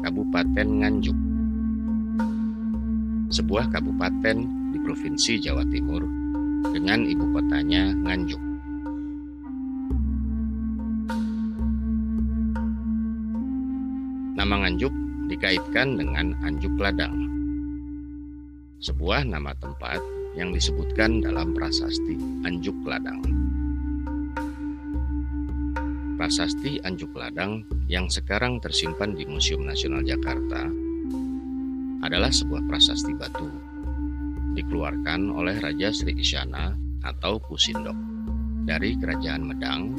Kabupaten Nganjuk. Sebuah kabupaten di Provinsi Jawa Timur dengan ibu kotanya Nganjuk. Nama Nganjuk dikaitkan dengan Anjuk Ladang, sebuah nama tempat yang disebutkan dalam prasasti Anjuk Ladang. Prasasti Anjuk Ladang yang sekarang tersimpan di Museum Nasional Jakarta adalah sebuah prasasti batu dikeluarkan oleh Raja Sri Isyana atau Pusindok dari Kerajaan Medang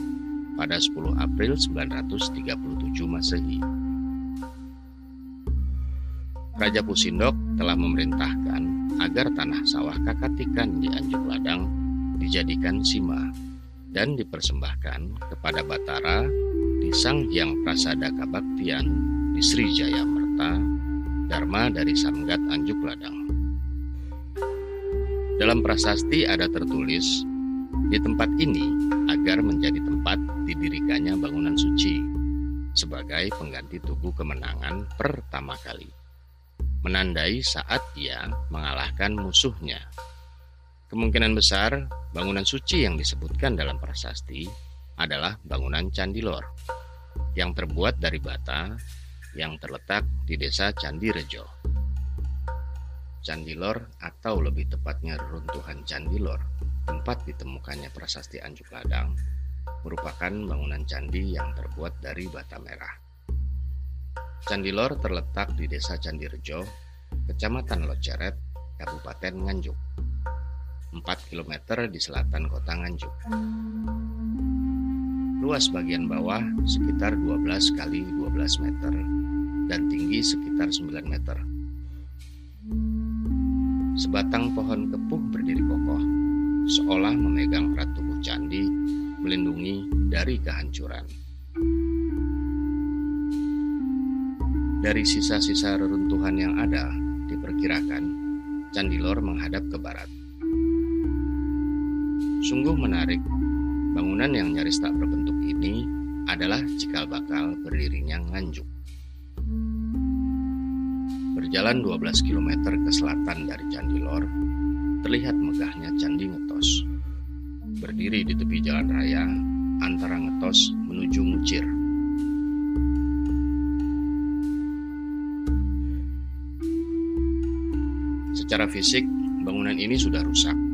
pada 10 April 937 Masehi. Raja Pusindok telah memerintahkan agar tanah sawah kakatikan di Anjuk Ladang dijadikan sima dan dipersembahkan kepada Batara di Sang Hyang Prasada Kabaktian di Srijaya Merta, Dharma dari Samgat Anjuk Ladang. Dalam prasasti ada tertulis, di tempat ini agar menjadi tempat didirikannya bangunan suci sebagai pengganti tugu kemenangan pertama kali menandai saat ia mengalahkan musuhnya. Kemungkinan besar bangunan suci yang disebutkan dalam prasasti adalah bangunan Candi Lor yang terbuat dari bata yang terletak di desa Candi Rejo. Candi Lor atau lebih tepatnya runtuhan Candi Lor, tempat ditemukannya prasasti Anjuk Ladang, merupakan bangunan candi yang terbuat dari bata merah. Candilor terletak di Desa Candirejo, Kecamatan Loceret, Kabupaten Nganjuk. 4 km di selatan kota Nganjuk. Luas bagian bawah sekitar 12 kali 12 meter dan tinggi sekitar 9 meter. Sebatang pohon kepuh berdiri kokoh, seolah memegang erat tubuh candi, melindungi dari kehancuran. Dari sisa-sisa reruntuhan yang ada, diperkirakan Candilor menghadap ke barat. Sungguh menarik, bangunan yang nyaris tak berbentuk ini adalah cikal bakal berdirinya Nganjuk. Berjalan 12 km ke selatan dari Candilor, terlihat megahnya Candi Ngetos. Berdiri di tepi jalan raya antara Ngetos menuju Mucir. Secara fisik, bangunan ini sudah rusak.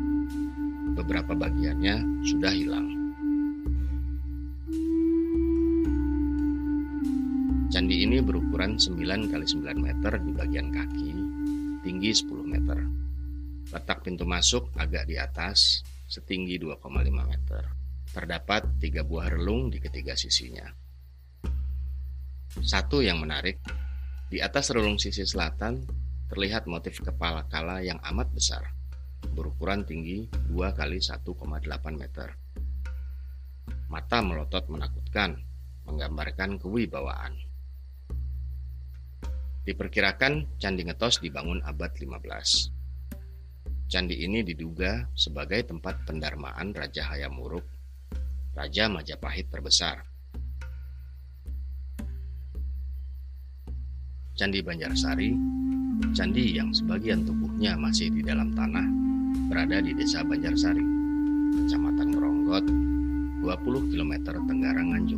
Beberapa bagiannya sudah hilang. Candi ini berukuran 9 x 9 meter di bagian kaki, tinggi 10 meter. Letak pintu masuk agak di atas, setinggi 2,5 meter. Terdapat tiga buah relung di ketiga sisinya. Satu yang menarik, di atas relung sisi selatan terlihat motif kepala kala yang amat besar, berukuran tinggi 2 kali 1,8 meter. Mata melotot menakutkan, menggambarkan kewibawaan. Diperkirakan Candi Ngetos dibangun abad 15. Candi ini diduga sebagai tempat pendarmaan Raja Hayamuruk, Raja Majapahit terbesar. Candi Banjarsari Candi yang sebagian tubuhnya masih di dalam tanah berada di desa Banjarsari, kecamatan Meronggot, 20 km tenggara Nganjuk.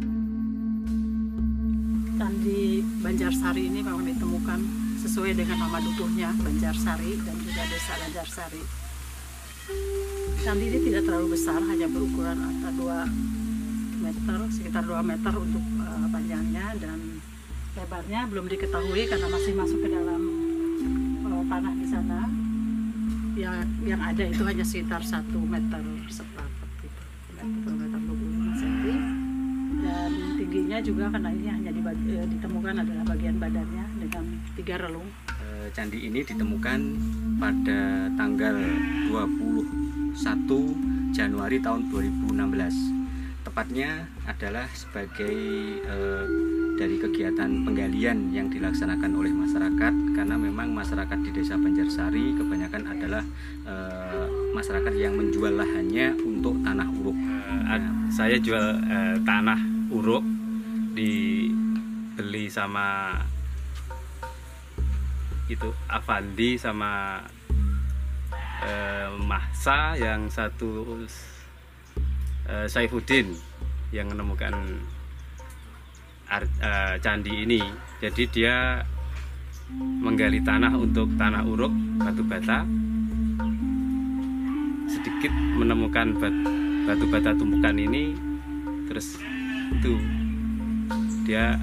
Candi Banjarsari ini memang ditemukan sesuai dengan nama dukuhnya Banjarsari dan juga desa Banjarsari. Candi ini tidak terlalu besar, hanya berukuran antara 2 meter, sekitar 2 meter untuk uh, panjangnya dan lebarnya belum diketahui karena masih masuk ke dalam tanah di sana yang yang ada itu hanya sekitar satu meter seperempat gitu satu meter dua puluh cm dan tingginya juga karena ini hanya eh, ditemukan adalah bagian badannya dengan tiga relung. Eh, candi ini ditemukan pada tanggal 21 Januari tahun 2016 tepatnya adalah sebagai eh, dari kegiatan penggalian yang dilaksanakan oleh masyarakat karena memang masyarakat di desa Banjarsari kebanyakan adalah e, masyarakat yang menjual lahannya untuk tanah uruk. Uh, saya jual e, tanah uruk dibeli sama itu Avandi sama eh, Mahsa yang satu eh, Saifuddin yang menemukan eh, candi ini. Jadi dia menggali tanah untuk tanah uruk batu bata. Sedikit menemukan batu bata tumpukan ini. Terus itu dia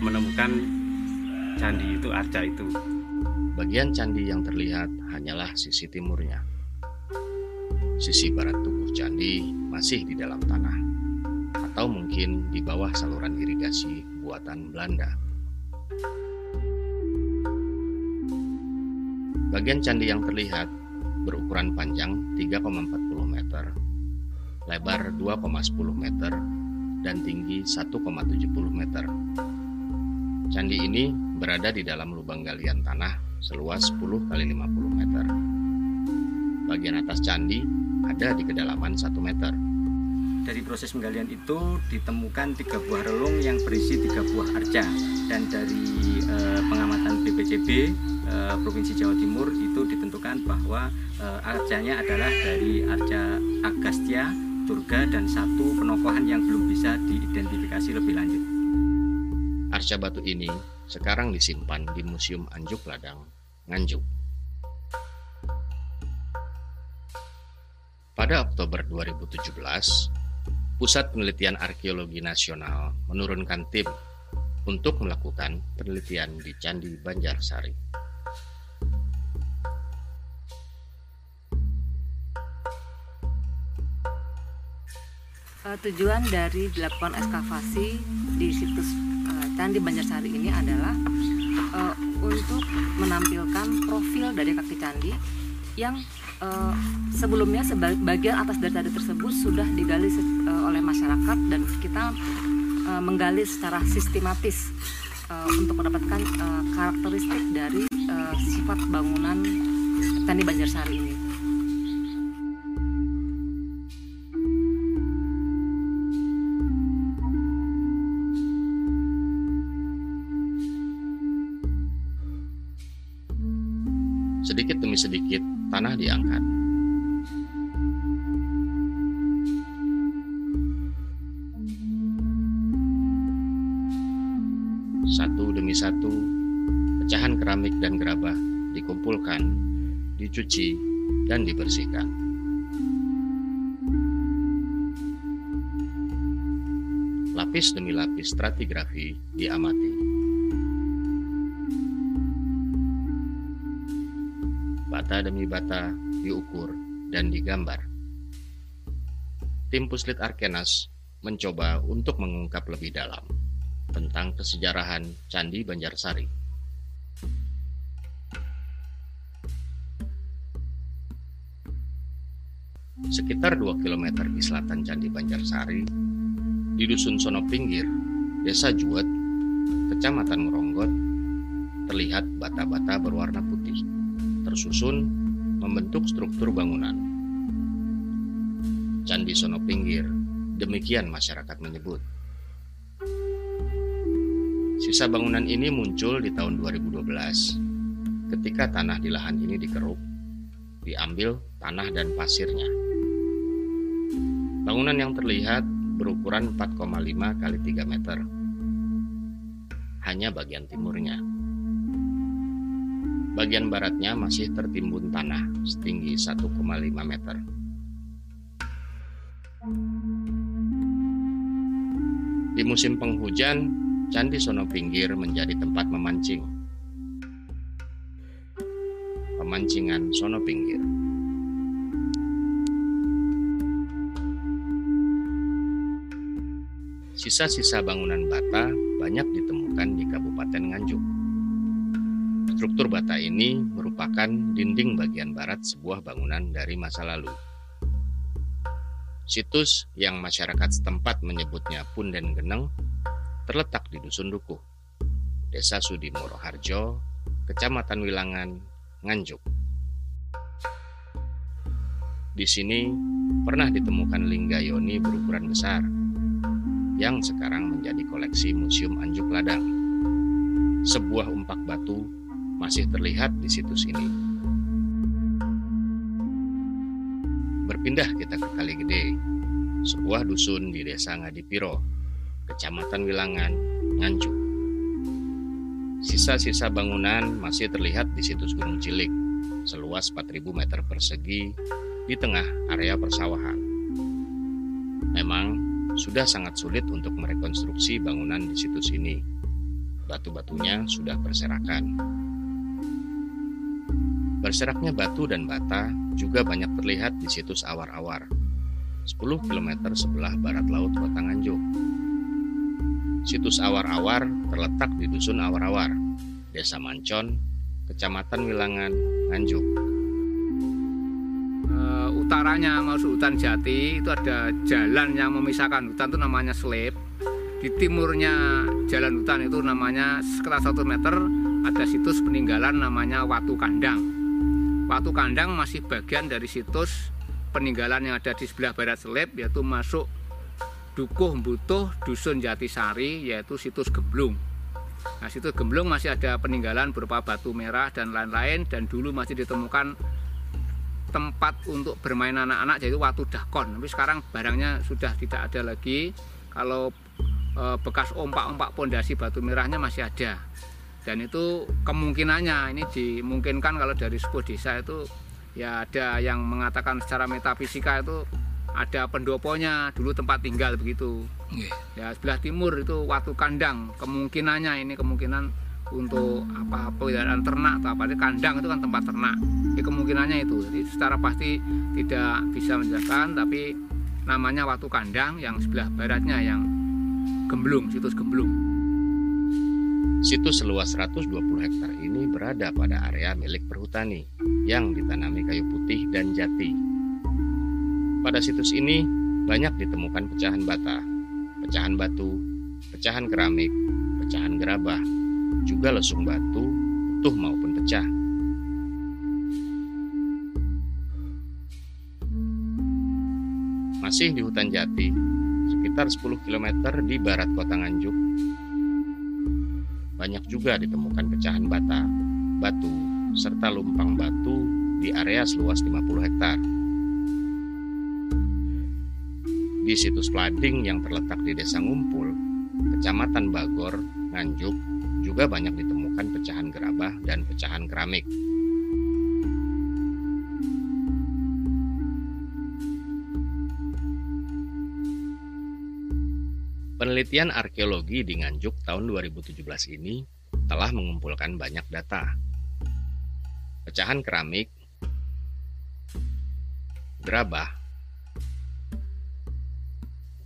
menemukan candi itu arca itu. Bagian candi yang terlihat hanyalah sisi timurnya. Sisi barat tubuh candi masih di dalam tanah, atau mungkin di bawah saluran irigasi buatan Belanda. Bagian candi yang terlihat berukuran panjang 3,40 meter, lebar 2,10 meter, dan tinggi 1,70 meter. Candi ini berada di dalam lubang galian tanah seluas 10 kali 50 meter. Bagian atas candi ada di kedalaman 1 meter. Dari proses penggalian itu ditemukan tiga buah relung yang berisi tiga buah arca dan dari eh, pengamatan BPCB eh, Provinsi Jawa Timur itu ditentukan bahwa eh, arcanya adalah dari arca Agastya, Durga dan satu penokohan yang belum bisa diidentifikasi lebih lanjut. Arca batu ini sekarang disimpan di Museum Anjuk Ladang, Nganjuk. Pada Oktober 2017, Pusat Penelitian Arkeologi Nasional menurunkan tim untuk melakukan penelitian di Candi Banjarsari. Uh, tujuan dari dilakukan ekskavasi di situs uh, Candi Banjarsari ini adalah uh, untuk menampilkan profil dari kaki candi yang uh, sebelumnya sebagian atas dari tadi tersebut sudah digali uh, oleh masyarakat dan kita uh, menggali secara sistematis uh, untuk mendapatkan uh, karakteristik dari uh, sifat bangunan Candi Banjarsari ini. Sedikit demi sedikit, tanah diangkat. Satu demi satu, pecahan keramik dan gerabah dikumpulkan, dicuci, dan dibersihkan. Lapis demi lapis stratigrafi diamati. Bata demi bata diukur dan digambar. Tim Puslit Arkenas mencoba untuk mengungkap lebih dalam tentang kesejarahan Candi Banjarsari. Sekitar 2 km di selatan Candi Banjarsari, di Dusun Sono Pinggir, Desa Juwet, Kecamatan Meronggot, terlihat bata-bata berwarna putih tersusun membentuk struktur bangunan. Candi Sono Pinggir, demikian masyarakat menyebut. Sisa bangunan ini muncul di tahun 2012 ketika tanah di lahan ini dikeruk, diambil tanah dan pasirnya. Bangunan yang terlihat berukuran 4,5 kali 3 meter. Hanya bagian timurnya. Bagian baratnya masih tertimbun tanah setinggi 1,5 meter. Di musim penghujan, Candi Sono Pinggir menjadi tempat memancing. Pemancingan Sono Pinggir. Sisa-sisa bangunan bata banyak ditemukan di Kabupaten Nganjuk. Struktur bata ini merupakan dinding bagian barat sebuah bangunan dari masa lalu. Situs yang masyarakat setempat menyebutnya Punden Geneng terletak di Dusun Dukuh, Desa Sudimoro Harjo, Kecamatan Wilangan, Nganjuk. Di sini pernah ditemukan lingga yoni berukuran besar yang sekarang menjadi koleksi Museum Anjuk Ladang. Sebuah umpak batu masih terlihat di situs ini. Berpindah kita ke Kali Gede, sebuah dusun di desa Ngadipiro, kecamatan Wilangan, Nganjuk. Sisa-sisa bangunan masih terlihat di situs Gunung Cilik, seluas 4000 meter persegi di tengah area persawahan. Memang sudah sangat sulit untuk merekonstruksi bangunan di situs ini. Batu-batunya sudah berserakan. Berseraknya batu dan bata juga banyak terlihat di situs awar-awar, 10 km sebelah barat laut kota Nganjuk. Situs awar-awar terletak di Dusun Awar-awar, Desa Mancon, Kecamatan Wilangan, Nganjuk. Uh, utaranya masuk hutan jati itu ada jalan yang memisahkan hutan itu namanya slip. Di timurnya jalan hutan itu namanya sekitar 1 meter ada situs peninggalan namanya Watu Kandang. Watu Kandang masih bagian dari situs peninggalan yang ada di sebelah barat selip yaitu masuk Dukuh Butuh Dusun Jatisari yaitu situs Geblung. Nah, situs Gemblung masih ada peninggalan berupa batu merah dan lain-lain dan dulu masih ditemukan tempat untuk bermain anak-anak yaitu Watu Dakon. Tapi sekarang barangnya sudah tidak ada lagi. Kalau e, bekas ompak-ompak pondasi batu merahnya masih ada. Dan itu kemungkinannya ini dimungkinkan kalau dari sebuah desa itu ya ada yang mengatakan secara metafisika itu ada pendoponya dulu tempat tinggal begitu. Ya sebelah timur itu waktu kandang. Kemungkinannya ini kemungkinan untuk apa peliharaan ternak atau apa kandang itu kan tempat ternak. Jadi kemungkinannya itu. Jadi secara pasti tidak bisa menjelaskan tapi namanya waktu kandang yang sebelah baratnya yang gemblung situs gemblung Situs seluas 120 hektar ini berada pada area milik perhutani yang ditanami kayu putih dan jati pada situs ini banyak ditemukan pecahan bata, pecahan batu, pecahan keramik, pecahan gerabah, juga lesung batu, utuh maupun pecah. Masih di hutan jati, sekitar 10 km di barat kota Nganjuk, banyak juga ditemukan pecahan bata, batu, serta lumpang batu di area seluas 50 hektar. Di situs Plading yang terletak di Desa Ngumpul, Kecamatan Bagor, Nganjuk, juga banyak ditemukan pecahan gerabah dan pecahan keramik. Penelitian arkeologi di Nganjuk tahun 2017 ini telah mengumpulkan banyak data. Pecahan keramik, gerabah,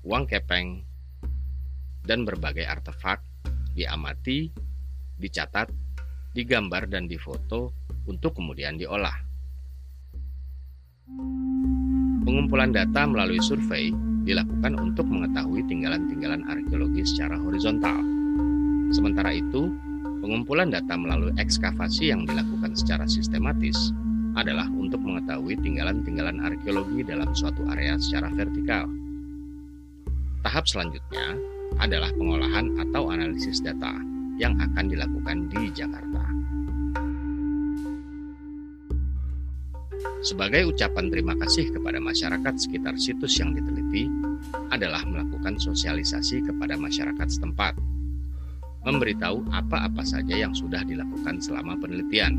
uang kepeng, dan berbagai artefak diamati, dicatat, digambar, dan difoto untuk kemudian diolah. Pengumpulan data melalui survei dilakukan untuk mengetahui tinggalan-tinggalan arkeologi secara horizontal. Sementara itu, pengumpulan data melalui ekskavasi yang dilakukan secara sistematis adalah untuk mengetahui tinggalan-tinggalan arkeologi dalam suatu area secara vertikal. Tahap selanjutnya adalah pengolahan atau analisis data yang akan dilakukan di Jakarta. Sebagai ucapan terima kasih kepada masyarakat sekitar situs yang diteliti adalah melakukan sosialisasi kepada masyarakat setempat, memberitahu apa-apa saja yang sudah dilakukan selama penelitian.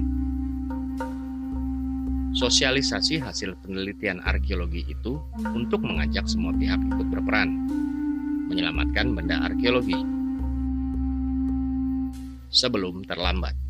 Sosialisasi hasil penelitian arkeologi itu untuk mengajak semua pihak ikut berperan, menyelamatkan benda arkeologi sebelum terlambat.